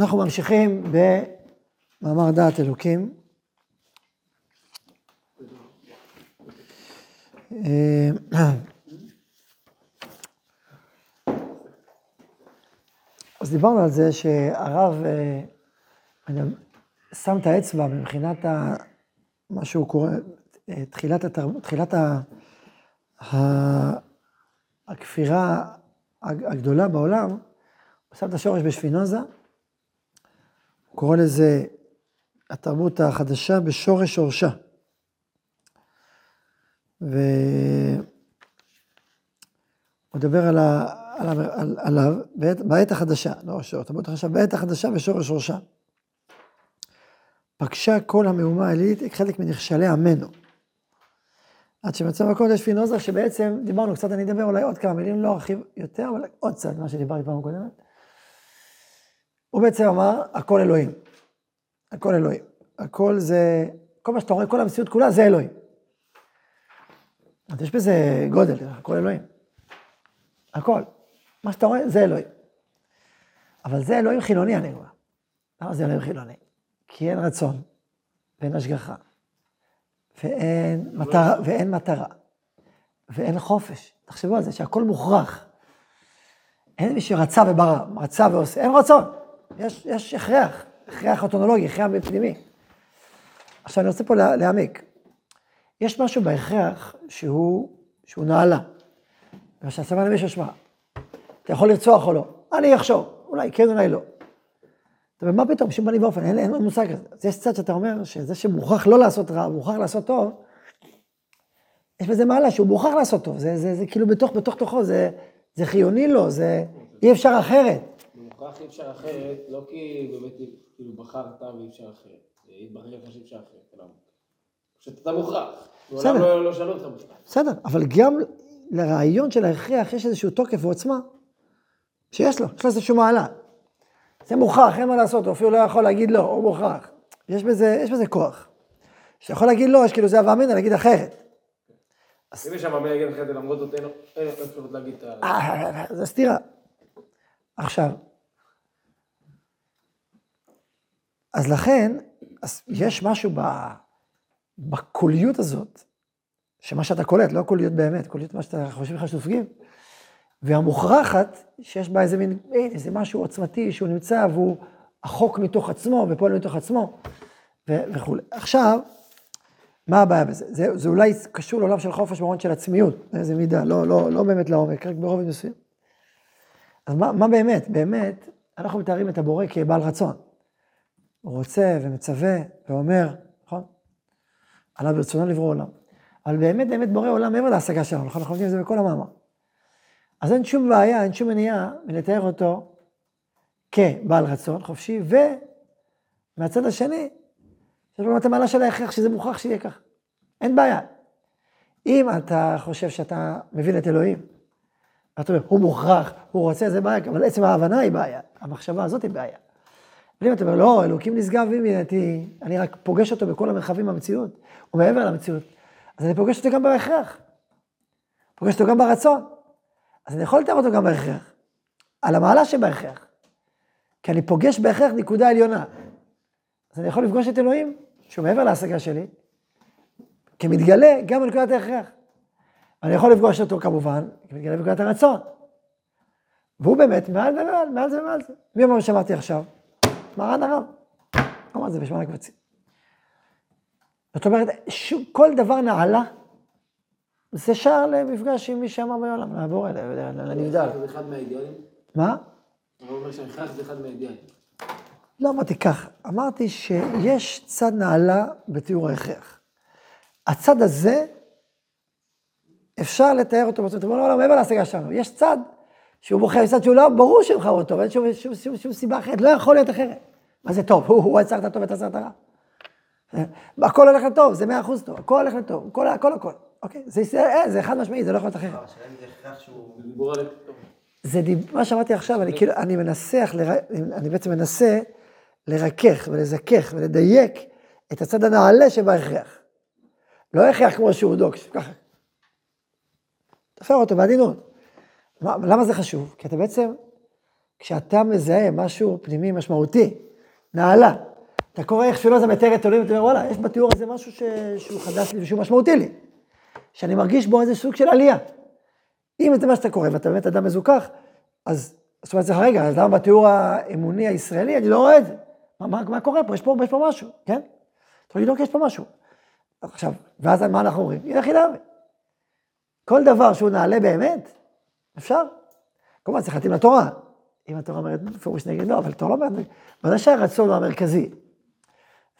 אנחנו ממשיכים במאמר דעת אלוקים. אז דיברנו על זה שהרב אה, שם את האצבע מבחינת ה, מה שהוא קורא, אה, תחילת, התר... תחילת ה... הכפירה הגדולה בעולם, הוא שם את השורש בשפינוזה, הוא קורא לזה התרבות החדשה בשורש שורשה. והוא מדבר על, ה, על, על, עליו בעת, בעת החדשה, לא שורש, התרבות החדשה, בעת החדשה בשורש שורשה. פגשה כל המהומה העילית חלק מנכשלי עמנו. עד שמצב יש פינוזה שבעצם, דיברנו קצת, אני אדבר אולי עוד כמה מילים, לא ארחיב יותר, אבל עוד קצת, מה שדיברתי פעם קודמת. הוא בעצם אמר, הכל אלוהים. הכל אלוהים. הכל זה, כל מה שאתה רואה, כל המציאות כולה זה אלוהים. אז יש בזה גודל, הכל אלוהים. הכל. מה שאתה רואה זה אלוהים. אבל זה אלוהים חילוני, אני אומר. למה זה אלוהים חילוני? כי אין רצון ואין השגחה. ואין מטרה, ואין מטרה, ואין חופש. תחשבו על זה, שהכל מוכרח. אין מי שרצה וברא, רצה ועושה, אין רצון. יש, יש הכרח, הכרח אוטונולוגי, הכרח פנימי. עכשיו אני רוצה פה להעמיק. יש משהו בהכרח שהוא, שהוא נעלה. מה שהצבא למישהו, שמע, אתה יכול לרצוח או לא, אני אחשוב, אולי כן, אולי לא. אתה אומר, מה פתאום, בשום פנים ואופן, אין, אין מושג כזה. אז יש צד שאתה אומר, שזה שמוכרח לא לעשות רע, מוכרח לעשות טוב, יש בזה מעלה שהוא מוכרח לעשות טוב, זה, זה, זה, זה כאילו בתוך, בתוך תוכו, זה, זה חיוני לו, זה אי אפשר אחרת. מוכרח אי אפשר אחרת, לא כי באמת כאילו בחרת ואי אפשר אחרת, התברר לך שאי אפשר אחרת, פשוט אתה מוכרח. בסדר. לא, לא שאלו אותך בכלל. בסדר, אבל גם לרעיון של ההכרח יש איזשהו תוקף ועוצמה שיש לו, יש לו איזשהו מעלה. זה מוכרח, אין מה לעשות, הוא אפילו לא יכול להגיד לא, הוא מוכרח. יש בזה, יש בזה כוח. שיכול להגיד לא, יש כאילו זה הווה אמינא, להגיד אחרת. אם יש שם אמן להגיד אחרת, למרות זאת אין אפשרות להגיד את ה... אה, זה סתירה. עכשיו, אז לכן, אז יש משהו בקוליות הזאת, שמה שאתה קולט, לא קוליות באמת, קוליות מה שאתה חושב לך שסופגים, והמוכרחת, שיש בה איזה מין, איזה משהו עוצמתי שהוא נמצא והוא החוק מתוך עצמו ופועל מתוך עצמו וכולי. עכשיו, מה הבעיה בזה? זה, זה אולי קשור לעולם של חופש במובן של עצמיות, באיזה מידה, לא, לא, לא באמת לעומק, רק ברובד מסוים. אז מה, מה באמת? באמת, אנחנו מתארים את הבורא כבעל רצון. רוצה ומצווה ואומר, נכון? עליו ברצונו לברוא עולם. אבל באמת באמת בורא עולם מעבר להשגה שלנו, נכון? אנחנו יודעים את זה בכל המאמר. אז אין שום בעיה, אין שום מניעה מלתאר אותו כבעל רצון חופשי, ומהצד השני, יש לנו את המעלה של ההכרח שזה מוכרח שיהיה כך. אין בעיה. אם אתה חושב שאתה מבין את אלוהים, אתה אומר, הוא מוכרח, הוא רוצה, זה בעיה, אבל עצם ההבנה היא בעיה, המחשבה הזאת היא בעיה. אבל אם אתה אומר, לא, אלוקים נשגב ממני, אני רק פוגש אותו בכל המרחבים במציאות, ומעבר למציאות, אז אני פוגש אותו גם בהכרח. פוגש אותו גם ברצון. אז אני יכול לתאר אותו גם בהכרח, על המעלה שבהכרח. כי אני פוגש בהכרח נקודה עליונה. אז אני יכול לפגוש את אלוהים, שהוא מעבר להשגה שלי, כמתגלה גם בנקודת ההכרח. אני יכול לפגוש אותו כמובן, כמתגלה בנקודת הרצון. והוא באמת מעל ומעל, מעל זה ומעל זה. מי אמר שאמרתי עכשיו? מרן הרב. אמר זה בשמונה קבצים. זאת אומרת, כל דבר נעלה זה שער למפגש עם מי שאמר בעולם, לעבור אליה, לנבדל. זה אחד מהאידיאלים? מה? הוא אומר שהכרח זה אחד מהאידיאלים. לא אמרתי כך, אמרתי שיש צד נעלה בתיאור ההכרח. הצד הזה, אפשר לתאר אותו בצד, לא, לא, מעבר להשגה שלנו, יש צד שהוא בוחר, צד שהוא לא, ברור שהוא בחר אותו, ואין שום, שום, שום, שום סיבה אחרת, לא יכול להיות אחרת. מה זה טוב? הוא, הוא עצר את הטוב ועצר את הרע. הכל הולך לטוב, זה מאה אחוז טוב, הכל הולך לטוב, הכל, הכל, הכל. אוקיי? זה, זה, זה חד משמעי, זה לא יכול להיות אחרת. זה מה שאמרתי עכשיו, אני כאילו, אני מנסח, אני בעצם מנסה לרכך ולזכך ולדייק את הצד הנעלה שבהכרח. לא הכרח כמו שהוא דוקס, ככה. תפר אותו בעדינות. למה זה חשוב? כי אתה בעצם כשאתה מזהה משהו פנימי משמעותי, נעלה, אתה קורא איך שלא זה מתאר את אלוהים, אתה אומר, וואלה, יש בתיאור הזה משהו ש... שהוא חדש לי ושהוא משמעותי לי, שאני מרגיש בו איזה סוג של עלייה. אם זה מה שאתה קורא ואתה באמת אדם מזוכח, אז זאת אומרת, רגע, אז למה בתיאור האמוני הישראלי אני לא רואה את זה? מה, מה, קורה פה? יש פה, יש פה משהו, כן? אתה אומר, לא, יש פה משהו. עכשיו, ואז מה אנחנו אומרים? ילך ילהבה. כל דבר שהוא נעלה באמת, אפשר. כמובן, צריך להתאים לתורה. אם התורה אומרת בפירוש נגד לא, אבל התורה לא אומרת, ודאי שהרצון הוא המרכזי.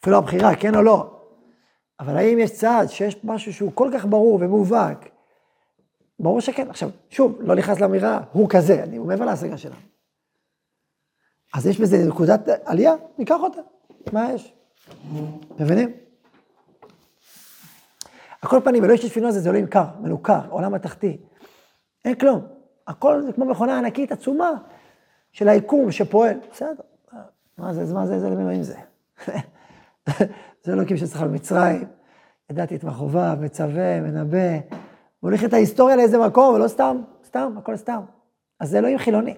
אפילו הבחירה, כן או לא. אבל האם יש צעד שיש משהו שהוא כל כך ברור ומובהק? ברור שכן. עכשיו, שוב, לא נכנס לאמירה, הוא כזה, אני מעבר להשגה שלנו. אז יש בזה נקודת עלייה, ניקח אותה. מה יש? מבינים? על כל פנים, אלוהי ששפינו זה, זה אלוהים קר, מנוכר, עולם התחתי. אין כלום. הכל זה כמו מכונה ענקית עצומה של היקום שפועל. בסדר, מה זה, מה זה, איזה אלוהים זה? זה אלוקים שצריך במצרים, ידעתי את מכאוביו, מצווה, מנבא, מוליך את ההיסטוריה לאיזה מקום, ולא סתם, סתם, הכל סתם. אז זה אלוהים חילוני.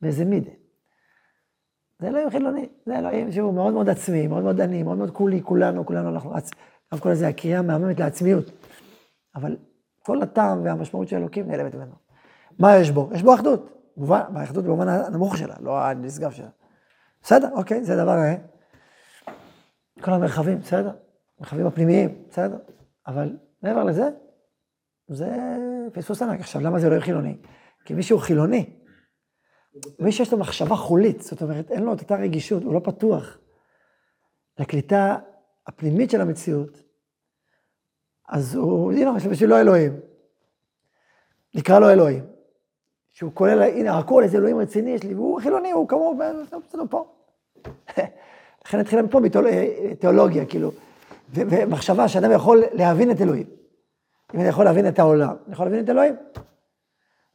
באיזה מידה. זה אלוהים חילוני, זה אלוהים שהוא מאוד מאוד עצמי, מאוד מאוד עני, מאוד מאוד כולי, כולנו, כולנו, אנחנו, גם כל זה הקריאה מהממת לעצמיות. אבל כל הטעם והמשמעות של אלוקים נעלמת ממנו. מה יש בו? יש בו אחדות. מובן, באחדות במובן הנמוך שלה, לא הנשגב שלה. בסדר, אוקיי, זה דבר... אה? כל המרחבים, בסדר? המרחבים הפנימיים, בסדר? אבל מעבר לזה, זה פספוס ענק. עכשיו, למה זה לא יהיה חילוני? כי מי שהוא חילוני, מי שיש לו מחשבה חולית, זאת אומרת, אין לו את אותה רגישות, הוא לא פתוח לקליטה הפנימית של המציאות, אז הוא, הנה, בשבילו אלוהים. נקרא לו אלוהים. שהוא כולל, הנה, הכל איזה אלוהים רציני יש לי, והוא חילוני, הוא כמוהו, לא פה. לכן התחילה מפה מתיאולוגיה, כאילו, ומחשבה שאדם יכול להבין את אלוהים. אם אני יכול להבין את העולם, אני יכול להבין את אלוהים.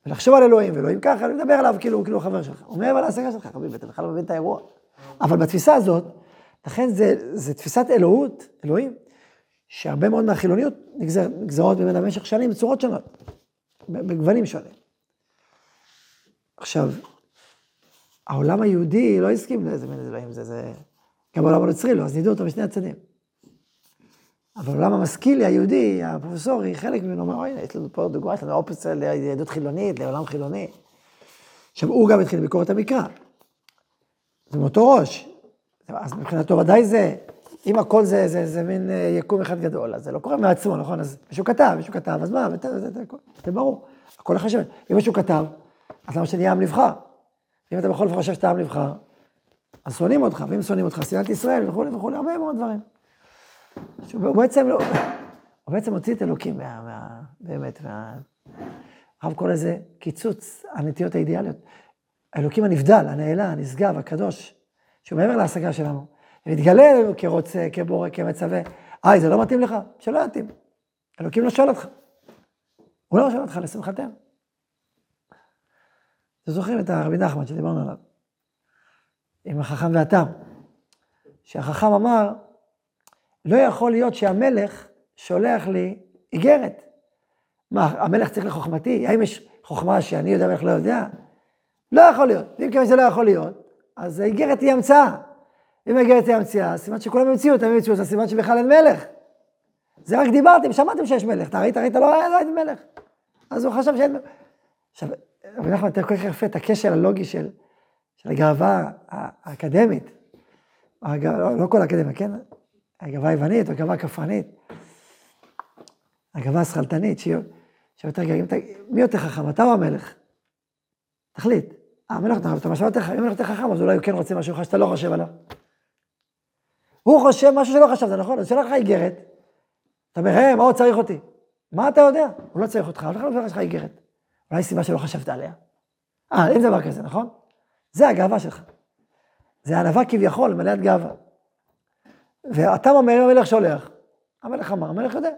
ולחשוב על אלוהים, ואלוהים ככה, אני מדבר עליו כאילו, כאילו חבר שלך. הוא מעבר להשגה שלך, חביבי, אתה בכלל לא מבין את האירוע. אבל בתפיסה הזאת, לכן זה, זה תפיסת אלוהות, אלוהים, שהרבה מאוד מהחילוניות נגזר, נגזרות ממנה במשך שנים בצורות שונות, בגוונים שונים. עכשיו, העולם היהודי לא הסכים לאיזה מין אלוהים זה, זה... גם העולם הנוצרי לא, אז נידו אותו משני הצדדים. אבל העולם המשכילי, היהודי, הפרופסורי, חלק ממנו אומר, אוי, יש לנו פה דוגמא, יש לנו אופציה ליהדות חילונית, לעולם חילוני. עכשיו, הוא גם התחיל ביקורת המקרא. זה מאותו ראש. אז מבחינתו ודאי זה, אם הכל זה, זה, זה מין אה, יקום אחד גדול, אז זה לא קורה מעצמו, נכון? אז מישהו כתב, מישהו כתב, אז מה, זה, זה, זה, זה ברור. הכל שווה. אם מישהו כתב, אז למה שנהיה עם נבחר? אם אתה בכל זאת חושב שאתה עם נבחר, אז שונאים אותך, ואם שונאים אותך, שנאת ישראל וכולי וכולי, הרבה מאוד דברים. הוא בעצם, לא, הוא בעצם הוציא את אלוקים מה, מה, באמת, מה... הרב קורא לזה קיצוץ הנטיות האידיאליות. האלוקים הנבדל, הנעלה, הנשגב, הקדוש, שהוא מעבר להשגה שלנו. ומתגלה אלינו כרוצה, כבורא, כמצווה. היי, זה לא מתאים לך? שלא יתאים. אלוקים לא שואל אותך. הוא לא שואל אותך לשמחתנו. אתם זוכרים את הרבי נחמן שדיברנו עליו, עם החכם והתם, שהחכם אמר, לא יכול להיות שהמלך שולח לי איגרת. מה, המלך צריך לחוכמתי? האם יש חוכמה שאני יודע ואיך לא יודע? לא יכול להיות. ואם כיוון שזה לא יכול להיות, אז האיגרת היא המצאה. אם האיגרת היא המצאה, סימן שכולם המציאו אותה, הם המציאו אותה, סימן שבכלל אין מלך. זה רק דיברתם, שמעתם שיש מלך. אתה ראית, ראית, לא, לא הייתי מלך. אז הוא חשב שאין מלך. עכשיו, רבי נחמן מתאר כל כך יפה את הקשר הלוגי של, של הגאווה האקדמית. לא, לא כל האקדמיה, כן? הגאווה היוונית או הגאווה הכפרנית. הגאווה השכלתנית, שהיא יותר גאווה. מי יותר חכם, אתה או המלך? תחליט. אה, המלך, אתה יותר חכם, אם המלך יותר חכם, אז אולי הוא כן רוצה משהו שאתה לא חושב עליו. הוא חושב משהו שלא חשבת, נכון? אז שלח לך איגרת. אתה אומר, מה עוד צריך אותי? מה אתה יודע? הוא לא צריך אותך, אבל בכלל לא לך איגרת. אולי סיבה שלא חשבת עליה. אה, אין דבר כזה, נכון? זה הגאווה שלך. זה ענווה כביכול, מלאת גאווה. ואתה אומר, המלך שולח, המלך אמר, המלך יודע.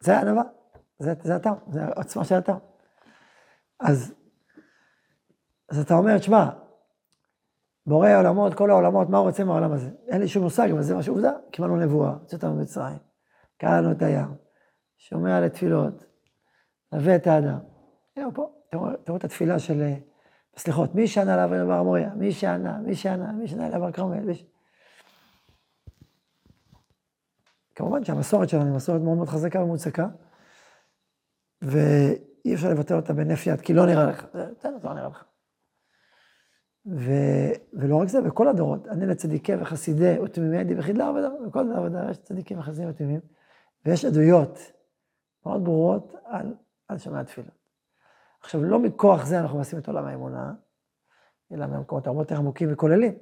זה הענווה, זה, זה אתה, זה העוצמה של אתה. אז, אז אתה אומר, תשמע, בורא העולמות, כל העולמות, מה הוא רוצה מהעולם הזה? אין לי שום מושג, אבל זה מה שעובדה. קיבלנו נבואה, יוצאת ממצרים, קראנו את הים, שומע לתפילות, נווה את האדם, הנה הוא פה, תראו, את התפילה של אה, הסליחות. מי שענה לאברהם בר המוריה? מי שענה? מי שענה? מי שענה לאבר כרמל? ש... כמובן שהמסורת שלנו היא מסורת מאוד מאוד חזקה ומוצקה, ואי אפשר לבטל אותה בהינף יד, כי לא נראה לך. בסדר, לא נראה לך. ו... ולא רק זה, בכל הדורות, אני לצדיקי וחסידי ותמימי ידי וחידלה עבודה, בכל דבר עבודה יש צדיקים וחסידים ותמימים, ויש עדויות מאוד ברורות על, על שמי התפילה. עכשיו, לא מכוח זה אנחנו עושים את עולם האמונה, אלא מהמקומות הרבה יותר עמוקים וכוללים,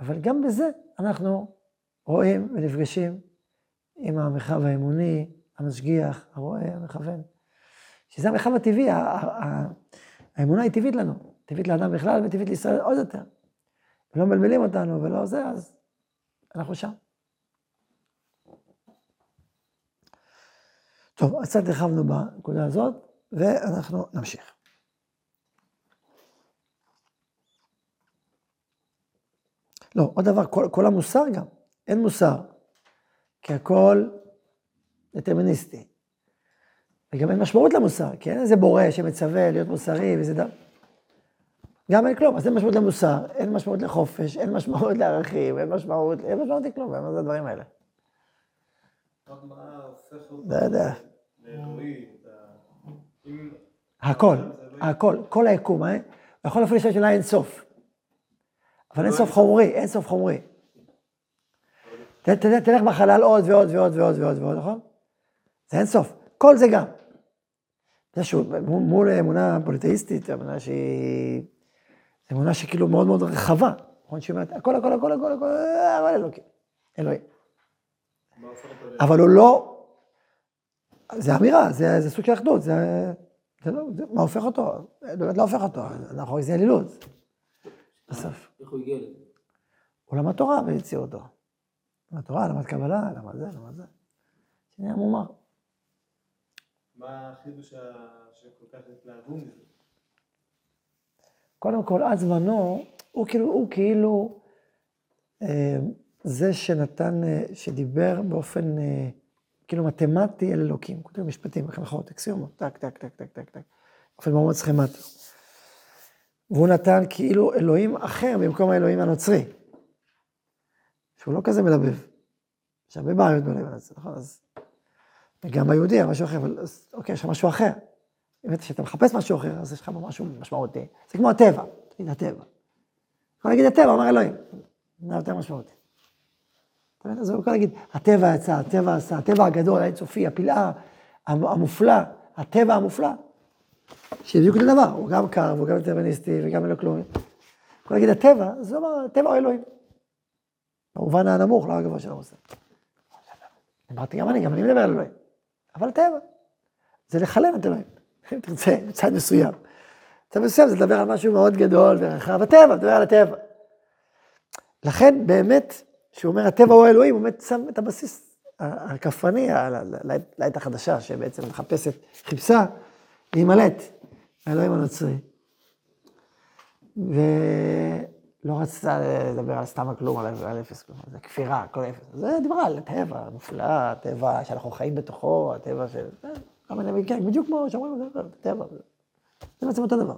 אבל גם בזה אנחנו רואים ונפגשים עם המרחב האמוני, המשגיח, הרואה, המכוון, שזה המרחב הטבעי, האמונה היא טבעית לנו, טבעית לאדם בכלל וטבעית לישראל עוד יותר. לא מבלבלים אותנו ולא זה, אז אנחנו שם. טוב, אז קצת הרחבנו בנקודה הזאת, ואנחנו נמשיך. לא, עוד דבר, כל, כל המוסר גם, אין מוסר, כי הכל דטרמיניסטי. וגם אין משמעות למוסר, כי אין איזה בורא שמצווה להיות מוסרי וזה דבר. גם אין כלום, אז אין משמעות למוסר, אין משמעות לחופש, אין משמעות לערכים, אין משמעות, אין משמעות לכלום, מה זה הדברים האלה? לא יודע. הכל, הכל, כל היקום, אה? יכול אפילו לשאול שאלה אין סוף. אבל אין סוף חומרי, אין סוף חומרי. תלך בחלל עוד ועוד ועוד ועוד ועוד ועוד, נכון? זה אין סוף. כל זה גם. זה שהוא, מול אמונה פוליטאיסטית, אמונה שהיא... אמונה שכאילו מאוד מאוד רחבה. נכון שהיא אומרת, הכל, הכל, הכל, הכל, הכל, אבל אלוקים. אלוהים. אבל הוא לא... זה אמירה, זה, זה סוג של אחדות, זה, זה לא, זה, מה הופך אותו? באמת לא הופך אותו, אנחנו זה אלילות. בסוף. איך הוא הגיע לזה? הוא למד תורה והציע אותו. למד תורה, למד קבלה, למד זה, למד זה. שנהיה מומר. מה החידוש שכל כך התלהבו מזה? קודם כל, עד זמנו, הוא כאילו, הוא כאילו אה, זה שנתן, אה, שדיבר באופן אה, כאילו מתמטי אל אלוקים. כותב משפטים, מחנכות, אקסיומות, טק, טק, טק, טק, טק, טק. באופן מאוד סכמטי. והוא נתן כאילו אלוהים אחר במקום האלוהים הנוצרי. שהוא לא כזה מלבב. יש הרבה בעיות באלוהים הנוצרי, נכון? אז... וגם היהודי היה משהו אחר, אבל אז, אוקיי, יש לך משהו אחר. באמת, כשאתה מחפש משהו אחר, אז יש לך משהו משמעותי. זה כמו הטבע, תגיד הטבע. יכול להגיד הטבע, אומר אלוהים. זה יותר משמעותי. אז הוא יכול להגיד, הטבע יצא, הטבע עשה, הטבע הגדול, האינסופי, הפלאה, המופלא, הטבע המופלא. שבדיוק אותו דבר, הוא גם קר, והוא גם דטרמיניסטי, וגם אין לו כלום. יכול להגיד הטבע, זה אומר, הטבע הוא אלוהים. במובן הנמוך, לא הגבוה של המושג. אמרתי, גם אני, גם אני מדבר על אלוהים. אבל הטבע, זה לחלן את אלוהים. אם תרצה, בצד מסוים. בצד מסוים זה לדבר על משהו מאוד גדול ורחב. הטבע, מדבר על הטבע. לכן, באמת, כשהוא אומר הטבע הוא האלוהים, הוא באמת שם את הבסיס הכפרני לעת החדשה, שבעצם מחפשת, חיפשה להימלט האלוהים הנוצרי. ולא רצתה לדבר על סתם הכלום, על אפס כלום, זה כפירה, הכל אפס. זה דיברה על הטבע המופלא, הטבע שאנחנו חיים בתוכו, הטבע של... כמה נביאים, כן, בדיוק כמו שאומרים, טבע. זה בעצם אותו דבר.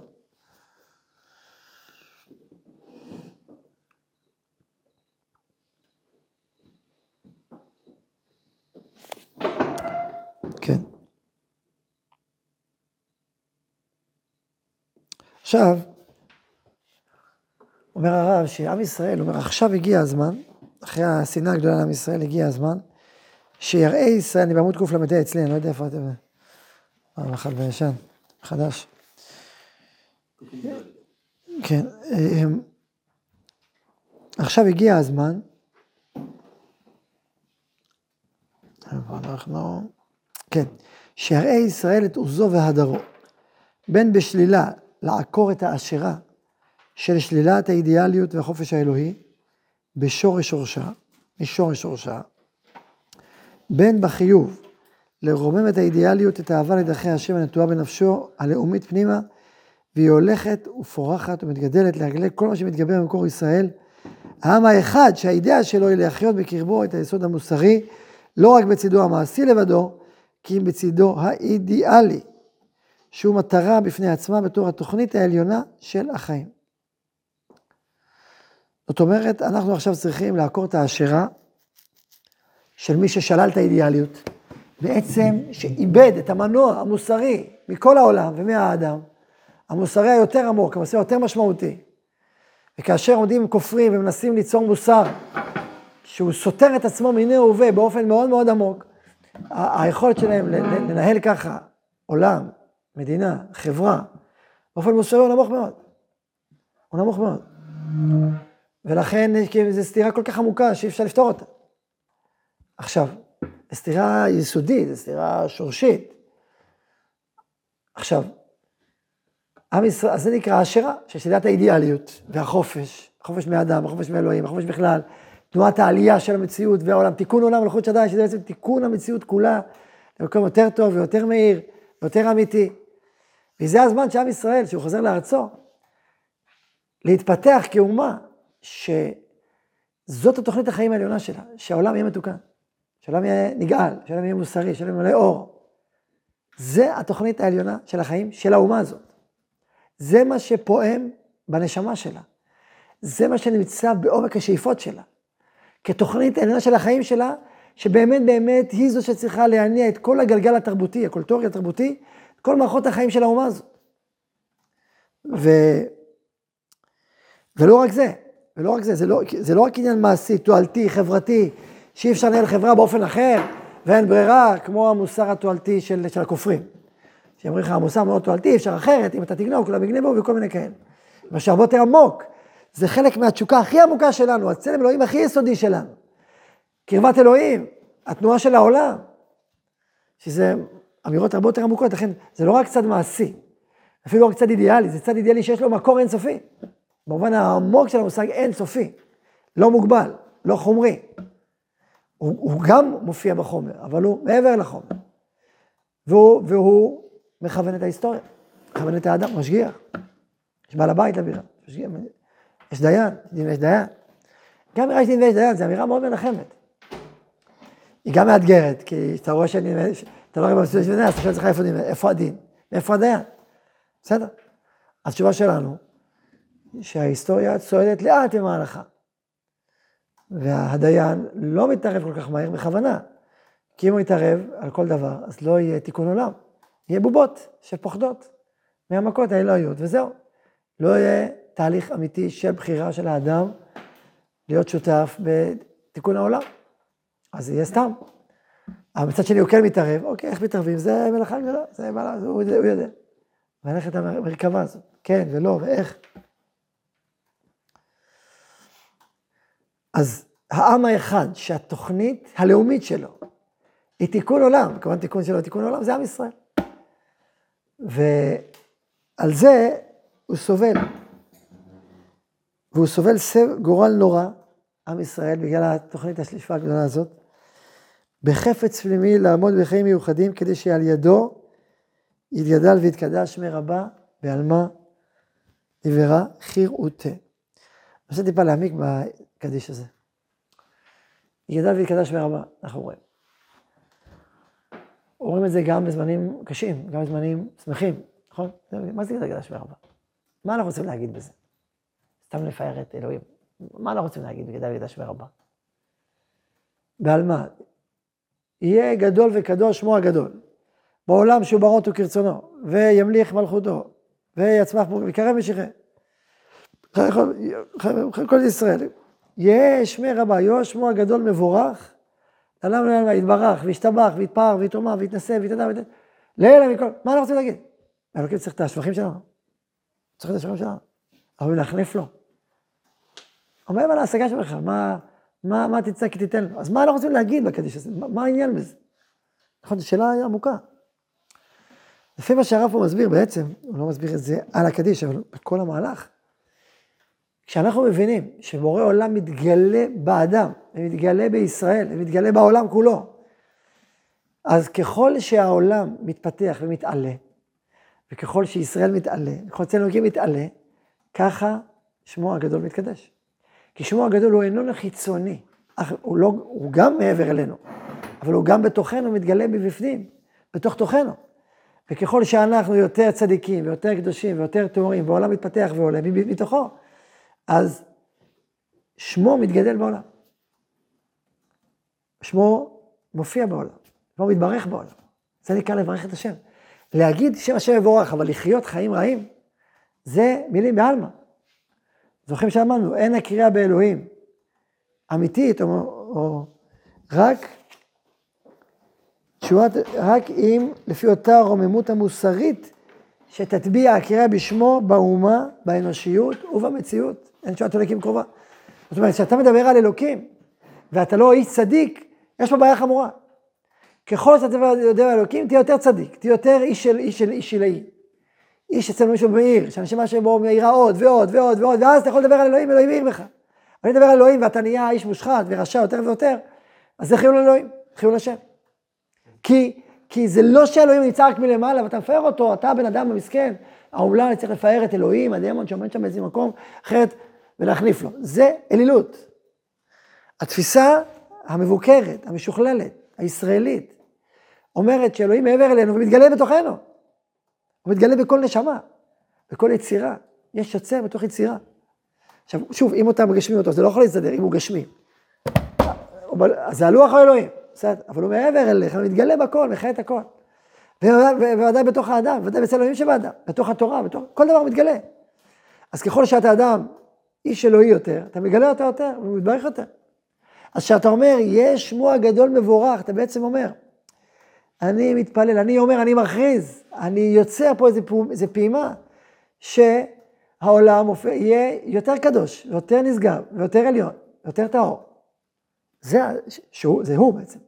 עכשיו, אומר הרב שעם ישראל, אומר עכשיו הגיע הזמן, אחרי השנאה הגדולה לעם ישראל הגיע הזמן, שיראה ישראל, אני בעמוד קל"ה אצלי, אני לא יודע איפה אתם, פעם אחת בישן, חדש. כן, עכשיו הגיע הזמן, אנחנו, כן, שיראה ישראל את עוזו והדרו, בין בשלילה לעקור את העשירה של שלילת האידיאליות והחופש האלוהי בשורש שורשה, משורש שורשה, בין בחיוב לרומם את האידיאליות, את האהבה לדרכי השם הנטועה בנפשו הלאומית פנימה, והיא הולכת ופורחת ומתגדלת להגלה כל מה שמתגבר במקור ישראל. העם האחד שהאידאה שלו היא להחיות בקרבו את היסוד המוסרי, לא רק בצידו המעשי לבדו, כי אם בצידו האידיאלי. שהוא מטרה בפני עצמה בתור התוכנית העליונה של החיים. זאת אומרת, אנחנו עכשיו צריכים לעקור את ההשערה של מי ששלל את האידיאליות, בעצם שאיבד את המנוע המוסרי מכל העולם ומהאדם, המוסרי היותר עמוק, המוסרי היותר משמעותי. וכאשר עומדים כופרים ומנסים ליצור מוסר שהוא סותר את עצמו מיני וביה באופן מאוד מאוד עמוק, היכולת שלהם לנהל ככה עולם, מדינה, חברה, באופן מוסרי הוא נמוך מאוד. הוא נמוך מאוד. ולכן זו סתירה כל כך עמוקה שאי אפשר לפתור אותה. עכשיו, זו סתירה יסודית, זו סתירה שורשית. עכשיו, עם ישראל, אז זה נקרא השירה, של שאלת האידיאליות והחופש, החופש מאדם, החופש מאלוהים, החופש בכלל, תנועת העלייה של המציאות והעולם, תיקון עולם מלכות שדי, שזה בעצם תיקון המציאות כולה למקום יותר טוב ויותר מהיר ויותר אמיתי. וזה הזמן שעם ישראל, שהוא חוזר לארצו, להתפתח כאומה, שזאת התוכנית החיים העליונה שלה, שהעולם יהיה מתוקן, שהעולם יהיה נגאל, שהעולם יהיה מוסרי, שהעולם יהיה מלא אור. זה התוכנית העליונה של החיים של האומה הזאת. זה מה שפועם בנשמה שלה. זה מה שנמצא בעומק השאיפות שלה. כתוכנית העליונה של החיים שלה, שבאמת באמת היא זו שצריכה להניע את כל הגלגל התרבותי, הקולטורי התרבותי, כל מערכות החיים של האומה הזאת. ו... ולא רק זה, ולא רק זה, זה לא, זה לא רק עניין מעשי, תועלתי, חברתי, שאי אפשר לנהל חברה באופן אחר, ואין ברירה, כמו המוסר התועלתי של, של הכופרים. שאומרים לך, המוסר מאוד תועלתי, אפשר אחרת, אם אתה תגנוב, כולם יגנבו וכל מיני כאלה. מה שהרבה יותר עמוק, זה חלק מהתשוקה הכי עמוקה שלנו, הצלם אלוהים הכי יסודי שלנו. קרבת אלוהים, התנועה של העולם, שזה אמירות הרבה יותר עמוקות, לכן זה לא רק צד מעשי, אפילו לא רק צד אידיאלי, זה צד אידיאלי שיש לו מקור אינסופי. במובן העמוק של המושג אינסופי, לא מוגבל, לא חומרי. הוא, הוא גם מופיע בחומר, אבל הוא מעבר לחומר. והוא, והוא מכוון את ההיסטוריה, מכוון את האדם, משגיח. יש בעל הבית לבירה, משגיח, יש דיין, יש דיין. גם יש דין ויש דיין, זו אמירה מאוד מנחמת. היא גם מאתגרת, כי אתה רואה שאני, אתה לא רואה דיין, אז אתה שואל לך איפה דין, איפה הדין, מאיפה הדיין. בסדר. התשובה שלנו, שההיסטוריה צועדת לאט עם ההלכה. והדיין לא מתערב כל כך מהר בכוונה, כי אם הוא יתערב על כל דבר, אז לא יהיה תיקון עולם. יהיה בובות שפוחדות מהמכות האלוהיות, וזהו. לא יהיה תהליך אמיתי של בחירה של האדם להיות שותף בתיקון העולם. אז זה יהיה סתם. אבל מצד שני הוא כן מתערב, אוקיי, איך מתערבים? זה מלאכה גדולה, זה מה, הוא, הוא יודע. ללכת המרכבה הזאת, כן ולא, ואיך. אז העם האחד שהתוכנית הלאומית שלו היא תיקון עולם, כמובן תיקון שלו תיקון עולם, זה עם ישראל. ועל זה הוא סובל. והוא סובל סב, גורל נורא, עם ישראל, בגלל התוכנית השליפה הגדולה הזאת, בחפץ פנימי לעמוד בחיים מיוחדים, כדי שעל ידו יתגדל ויתקדש מרבה ועלמה נברא חירותה. אני רוצה טיפה להעמיק בקדיש הזה. יגדל ויתקדש מרבה, אנחנו רואים. אומרים את זה גם בזמנים קשים, גם בזמנים שמחים, נכון? מה זה יגדל ויתקדש מרבה? מה אנחנו רוצים להגיד בזה? סתם לפאר את אלוהים. מה אנחנו רוצים להגיד בגדל ויתקדש מרבה? ועל מה? יהיה גדול וקדוש שמו הגדול. בעולם שהוא ברות וכרצונו, וימליך מלכותו, ויצמח ויקרב משיחי. כל ישראל. יהיה שמי רבה, יהיה שמו הגדול מבורך, לעולם לעולם יתברך, וישתבח, ויתפאר, ויתרומם, ויתנשא, ויתנדע, לאלה מכל, מה אנחנו רוצים להגיד? אלוקים צריך את השבחים שלנו. צריך את השבחים שלנו. אבל להחליף לו. אומר על ההשגה שלך, מה, מה, מה תצא כי תיתן לו. אז מה אנחנו רוצים להגיד בקדיש הזה? מה, מה העניין בזה? נכון, זו שאלה עמוקה. לפי מה שהרב פה מסביר בעצם, הוא לא מסביר את זה על הקדיש, אבל בכל המהלך, כשאנחנו מבינים שבורא עולם מתגלה באדם, ומתגלה בישראל, ומתגלה בעולם כולו, אז ככל שהעולם מתפתח ומתעלה, וככל שישראל מתעלה, וככל צלם מתעלה, ככה שמו הגדול מתקדש. כי שמו הגדול הוא איננו חיצוני, הוא, לא, הוא גם מעבר אלינו, אבל הוא גם בתוכנו מתגלה מבפנים, בתוך תוכנו. וככל שאנחנו יותר צדיקים ויותר קדושים ויותר טהורים, והעולם מתפתח ועולה מתוכו, אז שמו מתגדל בעולם. שמו מופיע בעולם, שמו מתברך בעולם. זה נקרא לברך את השם. להגיד שם השם יבורך, אבל לחיות חיים רעים, זה מילים בעלמא. זוכרים שאמרנו, אין הקריאה באלוהים אמיתית, או, או רק תשועת, רק אם לפי אותה רוממות המוסרית שתטביע הקריאה בשמו באומה, באנושיות ובמציאות. אין תשועת אלוקים קרובה. זאת אומרת, כשאתה מדבר על אלוקים, ואתה לא איש צדיק, יש פה בעיה חמורה. ככל שאתה יודע אלוקים, תהיה יותר צדיק, תהיה יותר איש של איש של איש שלאי. איש אצלנו מישהו מאיר, שהנשמה שבו מאירה עוד ועוד ועוד ועוד, ואז אתה יכול לדבר על אלוהים, אלוהים מאיר בך. אני מדבר על אלוהים ואתה נהיה איש מושחת ורשע יותר ויותר, אז זה חילול אלוהים, חילול השם. כי, כי זה לא שאלוהים נמצא רק מלמעלה ואתה מפאר אותו, אתה הבן אדם המסכן, האומלל צריך לפאר את אלוהים, הדמון שעומד שם באיזה מקום, אחרת, ולהחליף לו. זה אלילות. התפיסה המבוקרת, המשוכללת, הישראלית, אומרת שאלוהים מעבר אלינו ומתגלה בתוכנו. הוא מתגלה בכל נשמה, בכל יצירה. יש יוצר בתוך יצירה. עכשיו, שוב, אם אתה מגשמים אותו, זה לא יכול להסתדר, אם הוא גשמי. אז זה הלוח האלוהים, בסדר, אבל הוא מעבר אליך, הוא מתגלה בכל, מחיה את הכל. ובוודאי בתוך האדם, בוודאי אצל אלוהים שבאדם, בתוך התורה, בתוך, כל דבר מתגלה. אז ככל שאתה אדם, איש אלוהי יותר, אתה מגלה אותו יותר, והוא מתברך יותר. אז כשאתה אומר, יש שמוע גדול מבורך, אתה בעצם אומר, אני מתפלל, אני אומר, אני מכריז, אני יוצר פה איזה, פעו, איזה פעימה, שהעולם יהיה יותר קדוש, יותר נשגב, ויותר עליון, יותר טהור. זה, שהוא, זה הוא בעצם.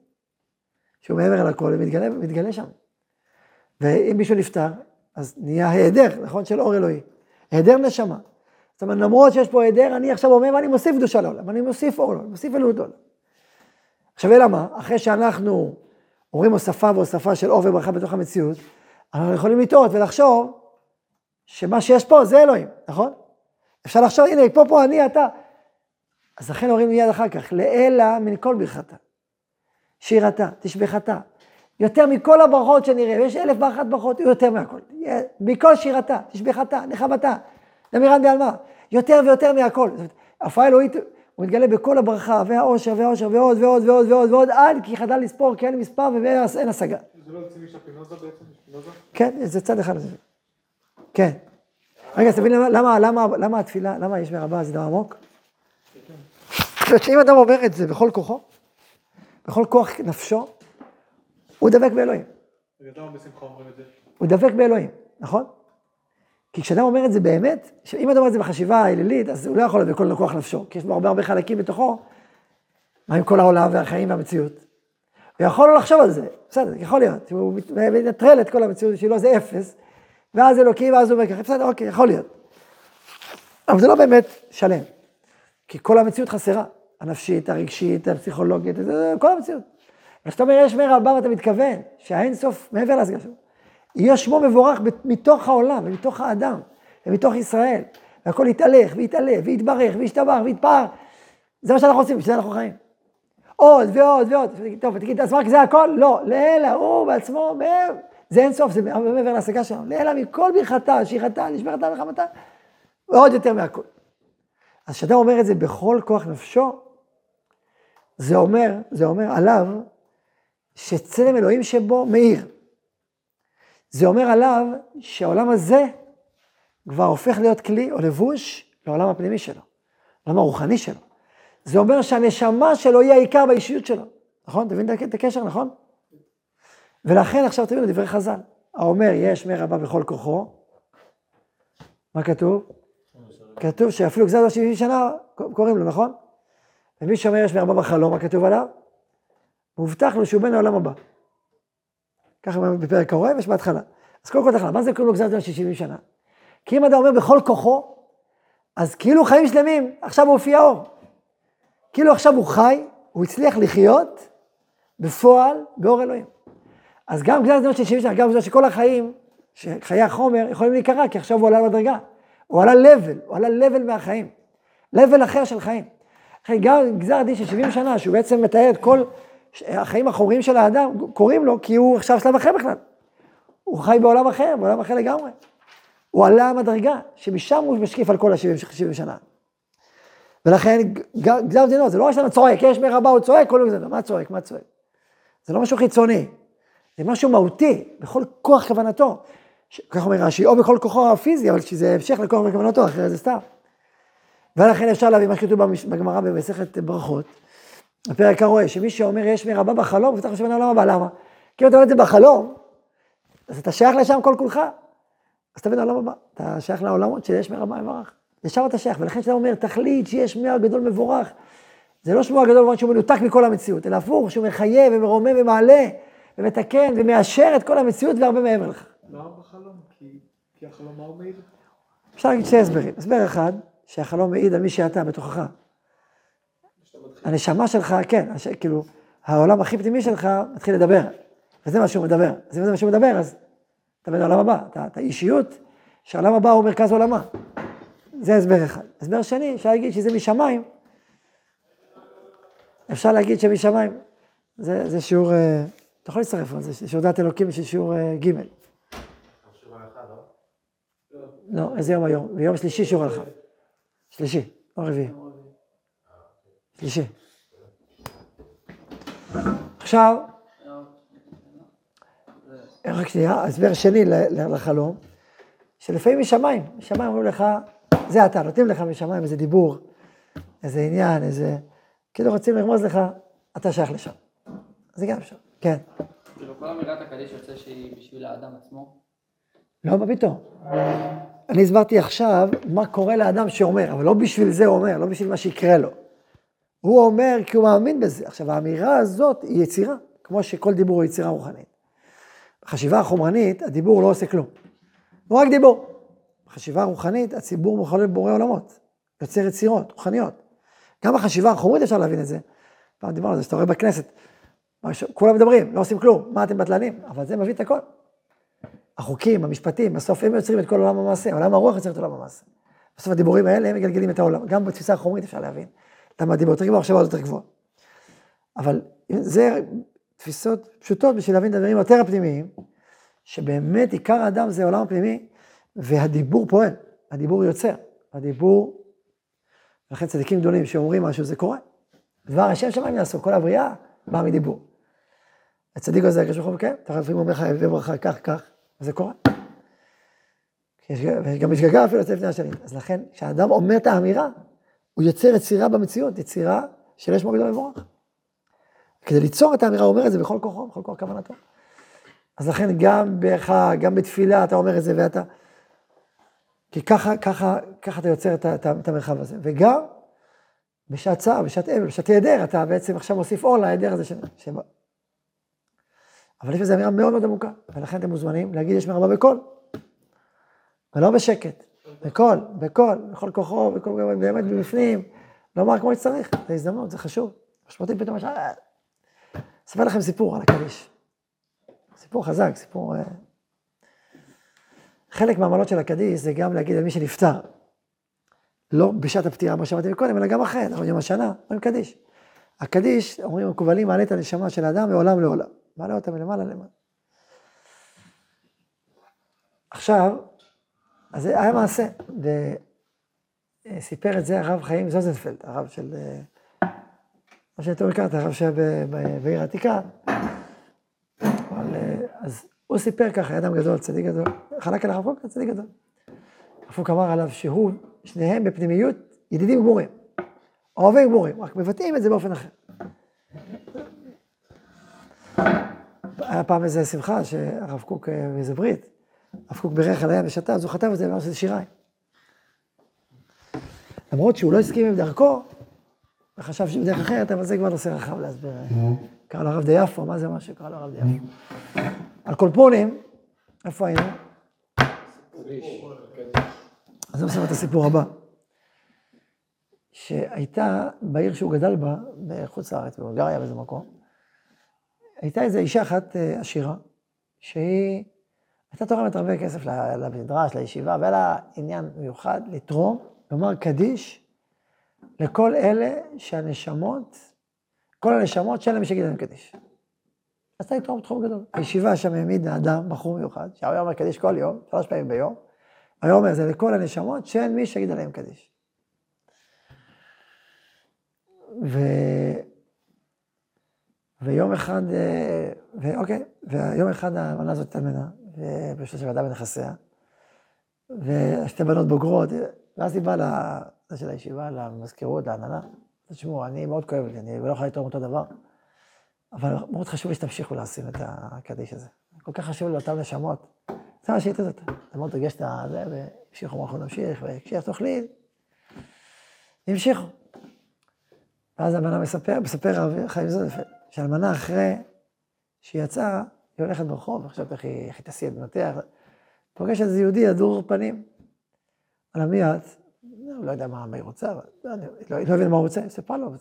שהוא מעבר לכל ומתגלה מתגלה שם. ואם מישהו נפטר, אז נהיה היעדר, נכון? של אור אלוהי. היעדר נשמה. זאת אומרת, למרות שיש פה היעדר, אני עכשיו אומר, ואני מוסיף קדושה לעולם, אני מוסיף אור לעולם, מוסיף אלוהות לעולם. עכשיו, אלא מה? אחרי שאנחנו אומרים הוספה והוספה של אור וברכה בתוך המציאות, אנחנו יכולים לטעות ולחשוב שמה שיש פה זה אלוהים, נכון? אפשר לחשוב, הנה, פה, פה, אני, אתה. אז לכן אומרים מיד אחר כך, לאלה מן כל ברכתה. שירתה, תשבחתה. יותר מכל הברכות שנראה, ויש אלף ואחת ברכות, יותר מהכל. מכל שירתה, תשבחתה, נחמתה, נמירן בעלמא. יותר ויותר מהכל. הפרעה אלוהית, הוא מתגלה בכל הברכה, והעושר, והעושר, ועוד, ועוד, ועוד, ועוד, ועוד, עד כי חדל לספור, כי אין מספר ואין השגה. זה לא יוצא משפינוזה בעצם? כן, זה צד אחד. כן. רגע, אז תבין למה, למה, למה, התפילה, למה יש מרבה זה דבר עמוק? שאם אדם אומר את זה בכל כוחו, בכל כוח נפשו, הוא דבק באלוהים. הוא דבק באלוהים, נכון? כי כשאדם אומר את זה באמת, אם אדם אומר את זה בחשיבה האלילית, אז הוא לא יכול בכל כוח נפשו, כי יש בו הרבה הרבה חלקים בתוכו, מה עם כל העולם והחיים והמציאות. הוא יכול לא לחשוב על זה, בסדר, יכול להיות, הוא מנטרל את כל המציאות שלו, זה אפס, ואז אלוקים, ואז הוא אומר ככה, בסדר, אוקיי, יכול להיות. אבל זה לא באמת שלם, כי כל המציאות חסרה, הנפשית, הרגשית, הפסיכולוגית, כל המציאות. וכשאתה אומר יש מאיר הבא, אתה מתכוון שהאין סוף מעבר להשגה שלו. יהיה שמו מבורך מתוך העולם ומתוך האדם ומתוך ישראל. והכל יתהלך ויתעלה ויתברך וישתבח ויתפאר. זה מה שאנחנו עושים, בשביל זה אנחנו חיים. עוד ועוד ועוד. טוב, תגיד, אז רק זה הכל? לא, לאלה, הוא בעצמו, זה אין סוף, זה מעבר להשגה שלנו. לאלה מכל ברכתה, שכחתה, נשבחתה וחמתה, ועוד יותר מהכל. אז כשאתה אומר את זה בכל כוח נפשו, זה אומר, זה אומר עליו, שצלם אלוהים שבו מאיר. זה אומר עליו שהעולם הזה כבר הופך להיות כלי או לבוש לעולם הפנימי שלו, לעולם הרוחני שלו. זה אומר שהנשמה שלו היא העיקר באישיות שלו, נכון? אתה מבין את הקשר, נכון? ולכן עכשיו תבינו דברי חז"ל. האומר יש מרבה בכל כוחו, מה כתוב? כתוב שאפילו גזר לו 70 שנה קוראים לו, נכון? ומי שאומר יש מרבה בחלום, מה כתוב עליו? מובטח לו שהוא בן העולם הבא. ככה בפרק הרואה ויש בהתחלה. אז קודם כל תחלה, מה זה קוראים לו גזר דין של 70 שנה? כי אם אדם אומר בכל כוחו, אז כאילו חיים שלמים, עכשיו הוא הופיע אור. כאילו עכשיו הוא חי, הוא הצליח לחיות בפועל באור אלוהים. אז גם גזר דין של 70 שנה, גם בגלל שכל החיים, שחיי החומר, יכולים להיקרע, כי עכשיו הוא עלה מדרגה. הוא עלה לבל, הוא עלה לבל מהחיים. לבל אחר של חיים. גם גזר דין של 70 שנה, שהוא בעצם מתאר את כל החיים החומריים של האדם, קוראים לו כי הוא עכשיו שלב אחר בכלל. הוא חי בעולם אחר, בעולם אחר לגמרי. הוא עלה המדרגה, שמשם הוא משקיף על כל ה-70 שנה. ולכן גזר דינו, זה לא רק שאתה צועק, יש מרבה, הוא צועק, כל זה, מה צועק, מה צועק? זה לא משהו חיצוני, זה משהו מהותי, בכל כוח כוונתו. כך אומר רש"י, או בכל כוחו הפיזי, אבל שזה המשך לכוח וכוונתו, אחרת זה סתם. ולכן אפשר להביא מה שכתוב בגמרא במסכת ברכות, בפרק הרואה, שמי שאומר יש מרבה בחלום, וצריך לחשוב על העולם הבא, למה? כי אם אתה אומר את זה בחלום, אז אתה שייך לשם כל כולך. אז תבין לעולם הבא, אתה שייך לעולמות שיש מרבה מברך. לשם אתה שייך, ולכן כשאתה אומר, תחליט שיש שמוע גדול מבורך, זה לא שמוע גדול במובן שהוא מנותק מכל המציאות, אלא הפוך, שהוא מחייב ומרומם ומעלה, ומתקן ומאשר את כל המציאות והרבה מעבר לכך. למה בחלום? כי, כי החלום מה הוא מעיד? אפשר להגיד שני הסברים. הסבר אחד, שהחלום מעיד על מי שאתה בתוכך. הנשמה שלך, כן, הש... כאילו, העולם הכי פנימי שלך מתחיל לדבר, וזה מה שהוא מדבר. אז אם זה מה שהוא מדבר, אז אתה בין העולם הבא. אתה, אתה אישיות שהעולם הבא הוא מרכז עולמה. זה הסבר אחד. הסבר שני, אפשר להגיד שזה משמיים. אפשר להגיד שמשמיים. זה, זה שיעור, אה, אתה יכול להצטרף, זה שיעור דת אלוקים של שיעור אה, ג'. לא, איזה יום היום? ביום שלישי שיעור הלכה. שלישי, לא רביעי. שלישי. עכשיו, רק שנייה, הסבר שני לחלום, שלפעמים משמיים, משמיים אומרים לך, זה אתה, נותנים לך משמיים איזה דיבור, איזה עניין, איזה... כאילו רוצים לרמוז לך, אתה שייך לשם. זה גם אפשר, כן. כאילו כל אמירת הקדיש יוצא שהיא בשביל האדם עצמו? לא, מה פתאום? אני הסברתי עכשיו מה קורה לאדם שאומר, אבל לא בשביל זה הוא אומר, לא בשביל מה שיקרה לו. הוא אומר כי הוא מאמין בזה. עכשיו, האמירה הזאת היא יצירה, כמו שכל דיבור הוא יצירה רוחנית. בחשיבה החומרנית, הדיבור לא עושה כלום. הוא רק דיבור. בחשיבה הרוחנית, הציבור מחולל בורא עולמות, יוצר יצירות רוחניות. גם בחשיבה החומרית אפשר להבין את זה. פעם דיברנו על זה, שאתה רואה בכנסת, כולם מדברים, לא עושים כלום, מה אתם בטלנים? אבל זה מביא את הכל. החוקים, המשפטים, בסוף הם יוצרים את כל עולם המעשה, עולם הרוח יוצר את עולם המעשה. בסוף הדיבורים האלה הם מגלגלים את העולם, גם בתפיסה החומרית אפשר להבין. הדיבור יותר גבוה, עכשיו עוד יותר גבוה. אבל זה תפיסות פשוטות בשביל להבין את הדברים יותר הפנימיים, שבאמת עיקר האדם זה העולם הפנימי, והדיבור פועל, הדיבור יוצר, הדיבור, לכן צדיקים גדולים שאומרים משהו, זה קורה. דבר השם שמיים יעשו, כל הבריאה באה מדיבור. הצדיק הזה, הקדוש ברוך הוא, כן, אתה לפעמים אומר לך, אביא ברכה, כך, כך, וזה קורה. וגם משגגה אפילו לפני השנים. אז לכן, כשאדם אומר את האמירה, הוא יוצר יצירה במציאות, יצירה של יש מוגדל מבורך. כדי ליצור את האמירה, הוא אומר את זה בכל כוחו, בכל כוח כוונתו. אז לכן גם בך, גם בתפילה אתה אומר את זה ואתה... כי ככה, ככה, ככה אתה יוצר את, את, את המרחב הזה. וגם בשעת צער, בשעת אבל, בשעת היעדר, אתה בעצם עכשיו מוסיף אור להיעדר הזה שבא. אבל יש לזה אמירה מאוד מאוד עמוקה, ולכן אתם מוזמנים להגיד יש מרבה בקול, ולא בשקט, בקול, בקול, בכל כוחו, בכל, באמת מבפנים, לומר כמו שצריך, זו הזדמנות, זה חשוב. משמעותי פתאום, אספר לכם סיפור על הקדיש. סיפור חזק, סיפור... אה, חלק מהמעלות של הקדיש זה גם להגיד על מי שנפטר. לא בשעת הפטירה, מה שאמרתי קודם, אלא גם אחרי, אנחנו יום השנה, אומרים קדיש. הקדיש, אומרים המקובלים, מעלה את הנשמה של האדם מעולם לעולם. מעלה אותה מלמעלה למעלה. עכשיו, אז זה היה מעשה, וסיפר את זה הרב חיים זוזנפלד, הרב של, מה שאתה הכרת, הרב שהיה בעיר העתיקה. אבל, אז הוא סיפר ככה, אדם גדול, צדיק גדול, חלק על הרב קוק, צדיק גדול. הרב קוק אמר עליו שהוא, שניהם בפנימיות, ידידים גמורים, אוהבים גמורים, רק מבטאים את זה באופן אחר. היה פעם איזה שמחה שהרב קוק באיזה ברית, הרב קוק בירך על הים ושתה, אז הוא חטף את זה ואמר שזה שיריים. למרות שהוא לא הסכים עם דרכו, וחשב שהוא דרך אחרת, אבל זה כבר נושא רחב להסביר. קרא לו הרב דיאפו, מה זה מה שקרא לו הרב דיאפו? על קולפונים, איפה היינו? אז אני מספר את הסיפור הבא. שהייתה בעיר שהוא גדל בה, בחוץ לארץ, בבולגריה באיזה מקום, הייתה איזו אישה אחת עשירה, שהיא הייתה תורמת הרבה כסף למדרש, לישיבה, והיה לה עניין מיוחד לתרום, לומר קדיש, לכל אלה שהנשמות, כל הנשמות שאין להם שיגיד להם קדיש. עשתה לי תרום תחום גדול. הישיבה שם העמידה אדם, בחור מיוחד, שהיה אומר קדיש כל יום, שלוש פעמים ביום. היה אומר, זה לכל הנשמות שאין מי שיגיד עליהם קדיש. ו... ויום אחד, אה, ואוקיי, ויום אחד המנה הזאת התאלמנה, ובשביל שוועדה בנכסיה, ושתי בנות בוגרות, ואז היא באה לזה של הישיבה, למזכירות, להנהלה. תשמעו, אני מאוד כואב לי, אני לא יכול לתרום אותו דבר, אבל מאוד חשוב לי שתמשיכו לשים את הקדיש הזה. כל כך חשוב לי לאותן נשמות. זה מה שהייתי זאת. זה מאוד ריגש את זה, והמשיכו, אנחנו נמשיך, וכשיש תוכנית, המשיכו. ואז המנה מספר, מספר הרב חיים זודפלד, שהאלמנה אחרי שהיא יצאה, היא הולכת ברחוב, עכשיו איך היא, היא תסיע את בנותיה, פוגשת איזה יהודי הדור פנים. על מי את? הוא לא יודע מה היא רוצה, אבל לא, לא, לא מבין מה הוא רוצה, היא סיפרה לו,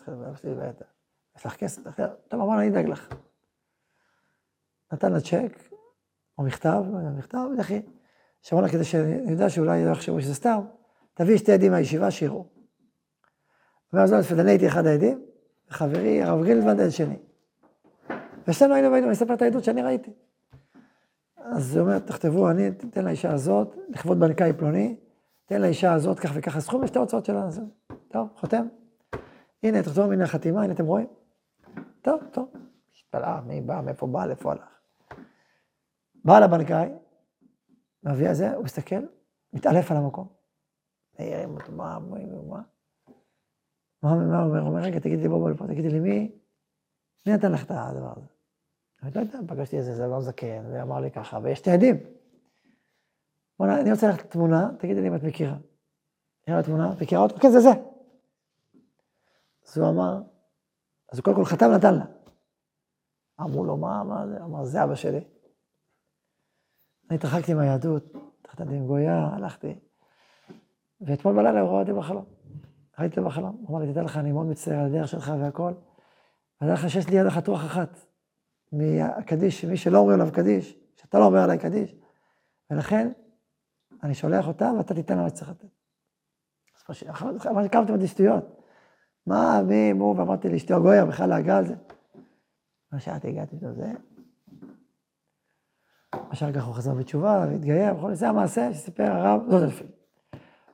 יש לך כסף, טוב, אמר לה, אני אדאג לך. נתן לה צ'ק, או מכתב, לא יודע, מכתב, לכי. שאמר לה, כדי שאני יודע שאולי לא יחשבו שזה סתם, תביאי שתי עדים מהישיבה שיראו. ואז לא, אני הייתי אחד העדים, וחברי הרב גרילדוונד עד שני. ושנינו היינו והיינו, אני אספר את העדות שאני ראיתי. אז הוא אומר, תכתבו, אני אתן לאישה הזאת, לכבוד בנקאי פלוני, תן לאישה הזאת כך וכך הסכום, יש את ההוצאות שלה. טוב, חותם. הנה, תחזור מן החתימה, הנה אתם רואים. טוב, טוב. השתלה, מי בא, מאיפה בא, לאיפה הלך. בא לבנקאי, מביא את זה, הוא מסתכל, מתעלף על המקום. מעירים אותו, מה, מה, מה? מה הוא אומר? הוא אומר, רגע, תגידי לי, בוא, בוא לפה, תגידי לי, מי, מי נתן לך את הדבר הזה? אני לא יודע, פגשתי איזה זלון זקן, ואמר לי ככה, ויש את העדים. בוא'נה, אני רוצה ללכת לתמונה, תגידי לי אם את מכירה. נראה תמונה, מכירה אותו? כן, זה זה. אז הוא אמר, אז הוא קודם כל חתם נתן לה. אמרו לו, מה, מה זה? אמר, זה אבא שלי. אני התרחקתי מהיהדות, התחתנתי עם גויה, הלכתי. ואתמול בלילה הוא ראה אותי בחלום. ראיתי אותו בחלום, הוא אמר לי, תדע לך, אני מאוד מצטער על הדרך שלך והכל. ודע לך שיש לי יד אחת רוח אחת מהקדיש, מי שלא אומר עליו קדיש, שאתה לא אומר עליי קדיש. ולכן, אני שולח אותה ואתה תיתן לה מה שצריך לתת. אז קמתם את שטויות. מה, מי, מו, ואמרתי לאשתי הגויה, בכלל להגה על זה. מה שאת הגעתי לזה. אחר כך הוא חזר בתשובה והתגייר, וכל זה המעשה שסיפר הרב זאת אלפים.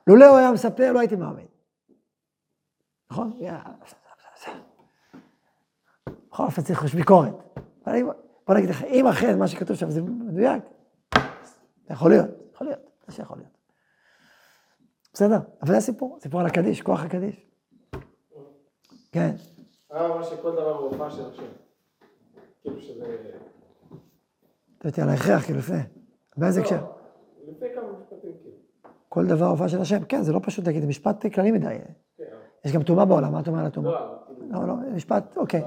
לולא הוא היה מספר, לא הייתי מאמין. נכון? בכל אופן צריך לחוש ביקורת. בוא נגיד לך, אם אכן מה שכתוב שם זה מדויק, זה יכול להיות, יכול להיות, זה שיכול להיות. בסדר, אבל זה הסיפור, סיפור על הקדיש, כוח הקדיש. כן. הרב אמר שכל דבר הוא הופעה של השם. כאילו שזה... אתה על ההכרח, כאילו, לפני. באיזה הקשר? לפני כמה משפטים, כאילו. כל דבר הופעה של השם, כן, זה לא פשוט להגיד, זה משפט כללי מדי. כן. יש גם טומאה בעולם, מה אתה אומר על הטומאה? לא, לא, משפט, אוקיי.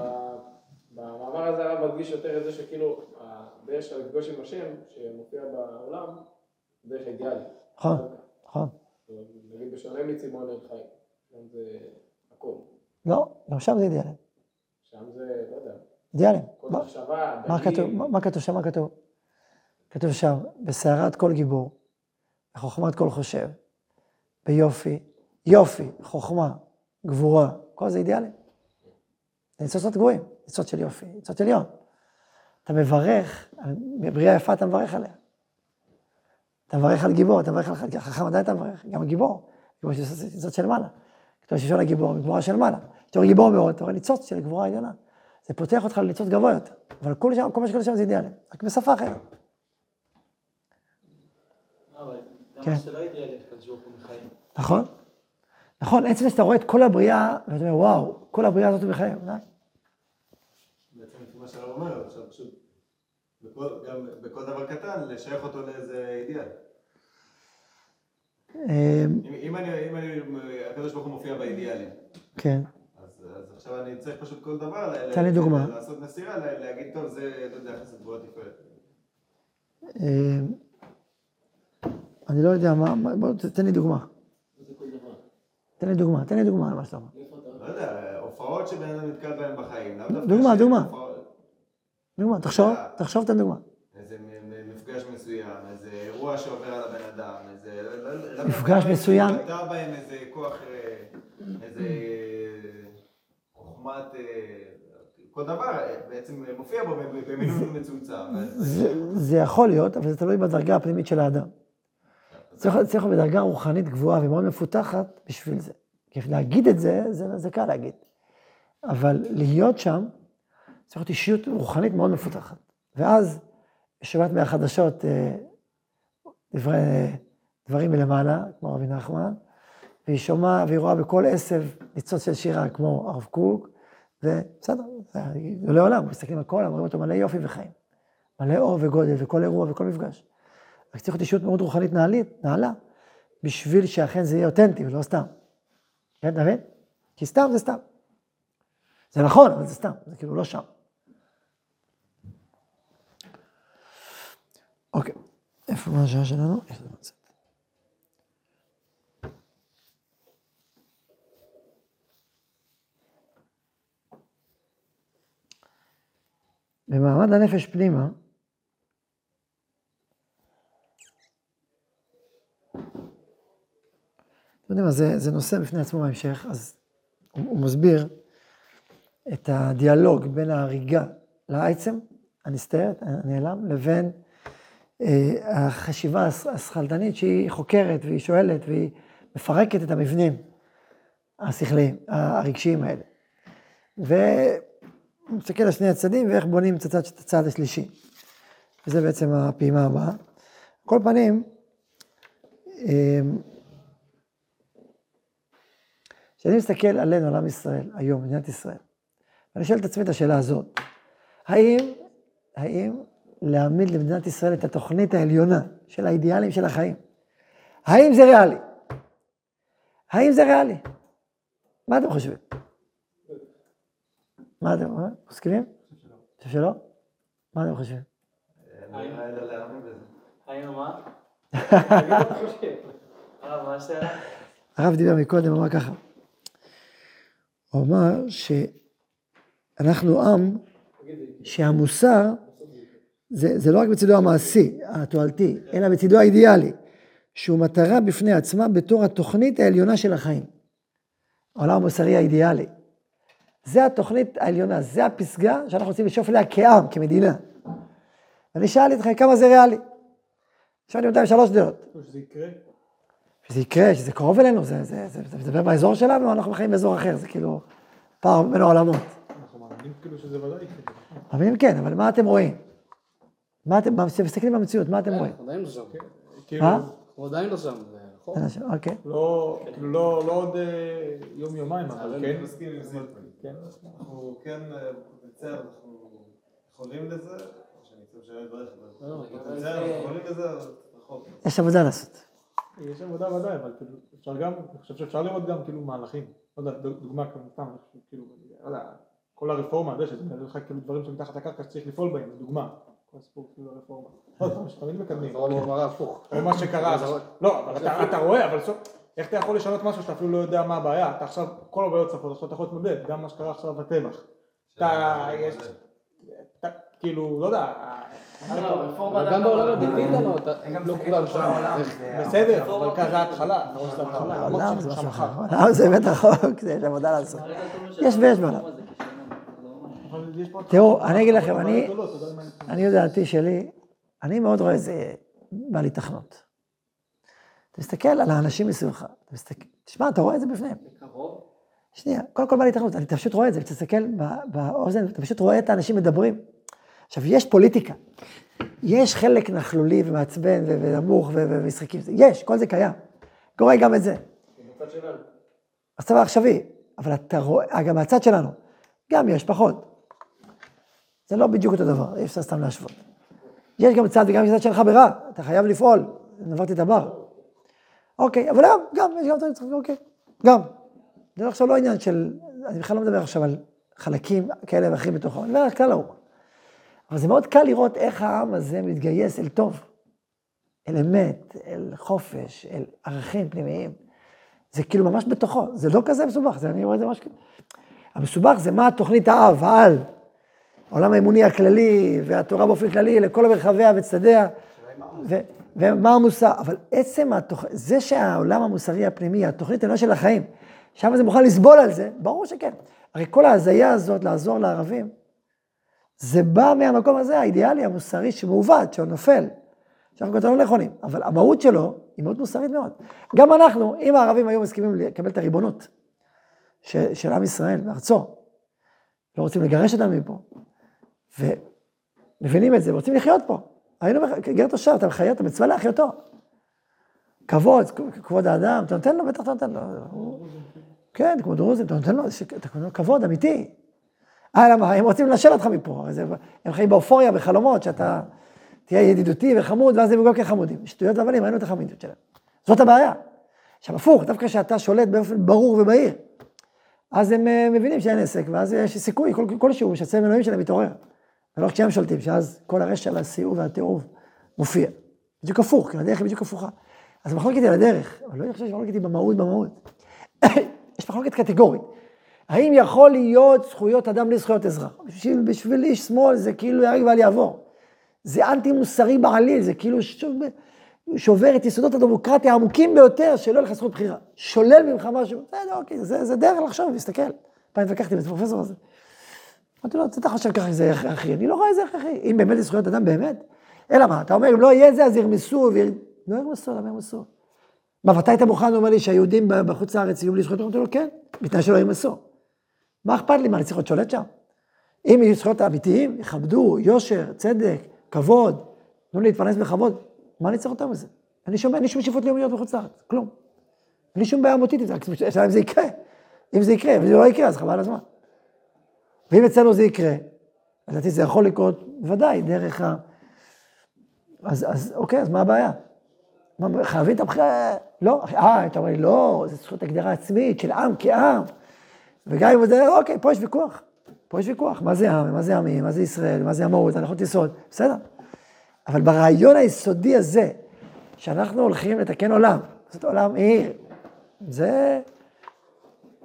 הרב מדגיש יותר את זה שכאילו, הדרך של לפגוש עם השם, שמופיע בעולם, דרך אידיאלית. נכון, נכון. נגיד בשונה מצימון אל חי, שם זה הכל. לא, גם שם זה אידיאלים. שם זה, לא יודע, אידיאלים. כל מה- מחשבה, מה דגים. כתוב, שם? מה כתוב? כתוב שם, בסערת כל גיבור, בחוכמת כל חושב, ביופי, יופי, חוכמה, גבורה, כל זה אידיאלים. זה ניצוצות גבוהים, ניצוץ של יופי, ניצוץ עליון. אתה מברך, בריאה יפה אתה מברך עליה. אתה מברך על גיבור, אתה מברך על חכם עדיין אתה מברך, גם גיבור, גיבור של ניצוץ של מעלה. כתוב על הגיבור, גבורה של מעלה. אתה רואה גיבור מאוד, אתה רואה ניצוץ של גבורה עליונה. זה פותח אותך לניצוץ גבוה יותר, אבל כל, שם, כל מה שקורה שם זה אידיאלי, רק בשפה אחרת. כן. נכון? נכון, עצם שאתה רואה את כל הבריאה, ואתה אומר, וואו, כל הבריאה הזאת בחיים, די. שהרב אומר, עכשיו פשוט, בכל, גם בכל דבר קטן, לשייך אותו לאיזה אידיאל. אמ, אם, אם אני, אם אני, הקדוש ברוך הוא מופיע באידיאלים, כן, אז, אז עכשיו אני צריך פשוט כל דבר, תן לי דוגמה. לעשות נסירה, לה- להגיד, טוב, זה, לא יודע, חסד גבוהה תפארת. אמ, אני לא יודע מה, בוא תן לי דוגמה. תן לי דוגמה, תן לי דוגמה על מה שאתה אומר. לא יודע, הופעות שבן אדם נתקל בהן בחיים. דוגמה, דוגמה. דוגמה, תחשוב, תחשוב, תן דוגמה. איזה מפגש מסוים, איזה אירוע שעובר על הבן אדם, איזה... לא- לא- לאו מפגש מסוים. מתבטא בהם איזה כוח, אה, איזה חוכמת... אה, כל דבר אה, בעצם מופיע בו במינון מצומצם. זה, יכול להיות, אבל זה תלוי בדרגה הפנימית של האדם. צריך צריך להיות בדרגה רוחנית גבוהה ומאוד מפותחת בשביל זה. כי להגיד את זה, זה, זה קל להגיד. אבל להיות שם, צריך להיות אישיות רוחנית מאוד מפותחת. ואז, שומעת מהחדשות אה, דברי, דברים מלמעלה, כמו רבי נחמן, והיא שומעת, והיא רואה בכל עשב ניצוץ של שירה, כמו הרב קוק, ובסדר, זה לעולם, מסתכלים על כל, אומרים אותו מלא יופי וחיים. מלא אור וגודל, וכל אירוע וכל מפגש. רק צריך להיות אישיות מאוד רוחנית נעלית, נעלה, בשביל שאכן זה יהיה אותנטי ולא סתם. כן, אתה מבין? כי סתם זה סתם. זה נכון, אבל זה סתם, זה כאילו לא שם. אוקיי, איפה מה השעה שלנו? במעמד הנפש פנימה, אתם יודעים מה, זה, זה נושא בפני עצמו בהמשך, אז הוא, הוא מסביר את הדיאלוג בין ההריגה לעצם הנסתרת, הנעלם, לבין החשיבה השכלתנית שהיא חוקרת והיא שואלת והיא מפרקת את המבנים השכליים, הרגשיים האלה. והוא מסתכל על שני הצדדים ואיך בונים את הצד, את הצד השלישי. וזה בעצם הפעימה הבאה. כל פנים, אה, כשאני מסתכל עלינו, על עם ישראל, היום, מדינת ישראל, ואני שואל את עצמי את השאלה הזאת, האם, האם להעמיד למדינת ישראל את התוכנית העליונה של האידיאלים של החיים, האם זה ריאלי? האם זה ריאלי? מה אתם חושבים? מה אתם? מסכימים? שלא? מה אתם חושבים? האם מה? הרב דיבר מקודם, אמר ככה. הוא אמר שאנחנו עם שהמוסר זה, זה לא רק בצדו המעשי, התועלתי, אלא בצדו האידיאלי, שהוא מטרה בפני עצמה בתור התוכנית העליונה של החיים. העולם המוסרי האידיאלי. זה התוכנית העליונה, זה הפסגה שאנחנו רוצים לשאוף אליה כעם, כמדינה. ואני שאלתי אתכם כמה זה ריאלי. שאלתי אותם שלוש דעות. שזה יקרה. שזה יקרה, שזה קרוב אלינו, זה, זה, זה, זה מדבר באזור שלנו, אנחנו חיים באזור אחר, זה כאילו פער בין העולמות. אנחנו מאמינים כאילו שזה ודאי יקרה. מאמינים כן, אבל מה אתם רואים? מה אתם, מה- מסתכלים במציאות, מה אתם רואים? אנחנו עדיין לא שם. כאילו, אה? אנחנו עדיין לא שם, זה נכון. אוקיי. לא, לא, לא עוד אה, יום-יומיים, אבל אני כן. מסכים עם זה. כן. אנחנו כן, אנחנו יכולים לזה, או שאני חושב לא, אבל בפוטנציאל זה- אנחנו יכולים לזה, אבל רחוק. יש עבודה לעשות. יש עבודה ודאי, אבל כאילו, אפשר גם, אני חושב שאפשר לראות גם כאילו מהלכים. לא יודע, דוגמה כמו סתם, כאילו, לא יודע, כל הרפורמה, יודע, שזה נראה לך כאילו דברים שמתחת לקרקע שצריך לפעול בהם, דוגמה. כל הסיפור הרפורמה. עוד פעם, שתמיד מקדמים. הפוך. או מה שקרה, לא, אבל אתה- רואה, אבל איך אתה יכול לשנות משהו שאתה אפילו לא יודע מה הבעיה? אתה עכשיו, כל הבעיות צפות, עכשיו אתה יכול להתמודד, גם מה שקרה עכשיו בטבח. אתה, יש, כאילו, לא יודע, גם בעולם הדתי אתה לא- אתה- לא כולם שם. בסדר, אבל ככה ההתחלה, העולם זה שזה משהו שם אחר. מחר. העולם זה באמת רחוק, זה יש עבודה לעשות. יש ויש בעולם. תראו, אני אגיד לכם, אני- יודע אני- אני יודעתי שלי, אני מאוד רואה את זה בעל היתכנות. אתה מסתכל על האנשים מסביבך, אתה מסתכל, תשמע, אתה רואה את זה בפניהם. שנייה, קודם כל בעל היתכנות, אתה פשוט רואה את זה, תסתכל ב- באוזן, אתה פשוט רואה את האנשים מדברים. עכשיו, יש פוליטיקה, יש חלק נכלולי ומעצבן ו- ונמוך ו- ו- ומשחקים, יש, כל זה קיים. קורה גם את זה. הצבא העכשווי, אבל אתה רואה, אה, גם מהצד שלנו, גם יש, פחות. זה לא בדיוק אותו דבר, אי אפשר סתם להשוות. יש גם צד וגם צד שלך ברע, אתה חייב לפעול, נברתי את הבר. אוקיי, אבל גם, גם, יש גם צד שצריך, אוקיי, גם. זה עכשיו לא עניין של, אני בכלל לא מדבר עכשיו על חלקים כאלה ואחרים בתוכו, אני מדבר על כלל האומה. אבל זה מאוד קל לראות איך העם הזה מתגייס אל טוב, אל אמת, אל חופש, אל ערכים פנימיים. זה כאילו ממש בתוכו, זה לא כזה מסובך, זה, אני רואה את זה ממש כאילו. המסובך זה מה התוכנית האב, העל, העולם האמוני הכללי, והתורה באופן כללי, לכל מרחביה וצדדיה, ו- ומה המוסר, אבל עצם התוכנית, זה שהעולם המוסרי הפנימי, התוכנית העליונה של החיים, שם זה מוכן לסבול על זה, ברור שכן. הרי כל ההזיה הזאת לעזור לערבים, זה בא מהמקום הזה, האידיאלי, המוסרי, שמעוות, שהוא נופל. שאנחנו כותבים לא נכונים, אבל המהות שלו היא מאוד מוסרית מאוד. גם אנחנו, אם הערבים היו מסכימים לקבל את הריבונות של, של עם ישראל בארצו, לא רוצים לגרש אותם מפה, ומבינים את זה, ורוצים לחיות פה. היינו, גר תושב, אתה מחיה, אתה מצווה להחיותו. כבוד, כבוד האדם, אתה נותן לו, בטח אתה נותן לו. כן, כמו דרוזים, אתה נותן לו, כבוד אמיתי. אה, למה? הם רוצים לנשל אותך מפה, הם חיים באופוריה, בחלומות, שאתה תהיה ידידותי וחמוד, ואז הם גם כן חמודים. שטויות והבלים, ראינו את החמודיות שלהם. זאת הבעיה. עכשיו, הפוך, דווקא כשאתה שולט באופן ברור ובהיר, אז הם אה, מבינים שאין עסק, ואז יש סיכוי כל- כלשהו שהצלם אלוהים שלהם מתעורר. ולא רק כשהם שולטים, שאז כל הרשע והסיאוב והתיעוב מופיע. בדיוק הפוך, כי הדרך היא בדיוק הפוכה. אז המחלוקת היא על הדרך, אבל לא חושב שהמחלוקת היא במהות, במהות. יש מחלוקת קטגורית. האם יכול להיות זכויות אדם בלי זכויות אזרח? בשביל, בשביל איש שמאל זה כאילו ייהרג ואל יעבור. זה אנטי מוסרי בעליל, זה כאילו שובר, שובר את יסודות הדמוקרטיה העמוקים ביותר, שלא יהיה לך זכות בחירה. שולל ממך משהו, בסדר, אוקיי, זה, זה דרך לחשוב, להסתכל. פעם התווכחתי עם איזה פרופסור הזה. אמרתי לו, אתה חושב ככה שזה הכרחי? אני לא רואה איזה הכרחי. אם באמת זה זכויות אדם, באמת. אלא מה, אתה אומר, אם לא יהיה זה, אז ירמסו, ויר... לא ירמסו, למה ירמסו? מה, ואתה היית מוכן, אומר לי, שהיהודים בחוץ לארץ יהיו בלי זכויות? אמרתי לו, כן, בתנאי שלא ירמסו. מה אכפת לי, מה, אני צריך להיות שולט שם? אם יהיו זכויות אמיתיים, יכבדו, יושר, צדק, כבוד, תנו לי להתפרנס בכבוד, מה אני צריך יותר מזה? לי שום, אין לי שום שאיפות לאומיות בחוץ לארץ, כלום. אין לי שום בעיה אמיתית עם זה, אם זה יקרה. אם זה יקרה, וזה לא יקרה, אז חבל הזמן. ואם אצלנו זה יקרה, לדעתי זה יכול לקרות, בוודאי, דרך ה... אז, אז אוקיי, אז מה הבעיה? חייבים את הבחירה? לא, אה, אתה אומר לי, לא, זה זכות הגדרה עצמית של עם כעם. וגם אם זה, אוקיי, פה יש ויכוח. פה יש ויכוח, מה זה עם, מה זה עמים, מה זה ישראל, מה זה המהות, הנחות יסוד, בסדר. אבל ברעיון היסודי הזה, שאנחנו הולכים לתקן עולם, לעשות עולם עיר, זה,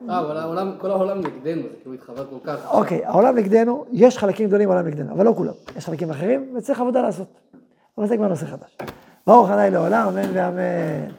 העולם, כל העולם נגדנו, זה כאילו התחבר כל כך. אוקיי, העולם נגדנו, יש חלקים גדולים בעולם נגדנו, אבל לא כולם. יש חלקים אחרים, וצריך עבודה לעשות. אבל זה כבר נושא חדש. ברוך ה' לעולם, אמן ואמן.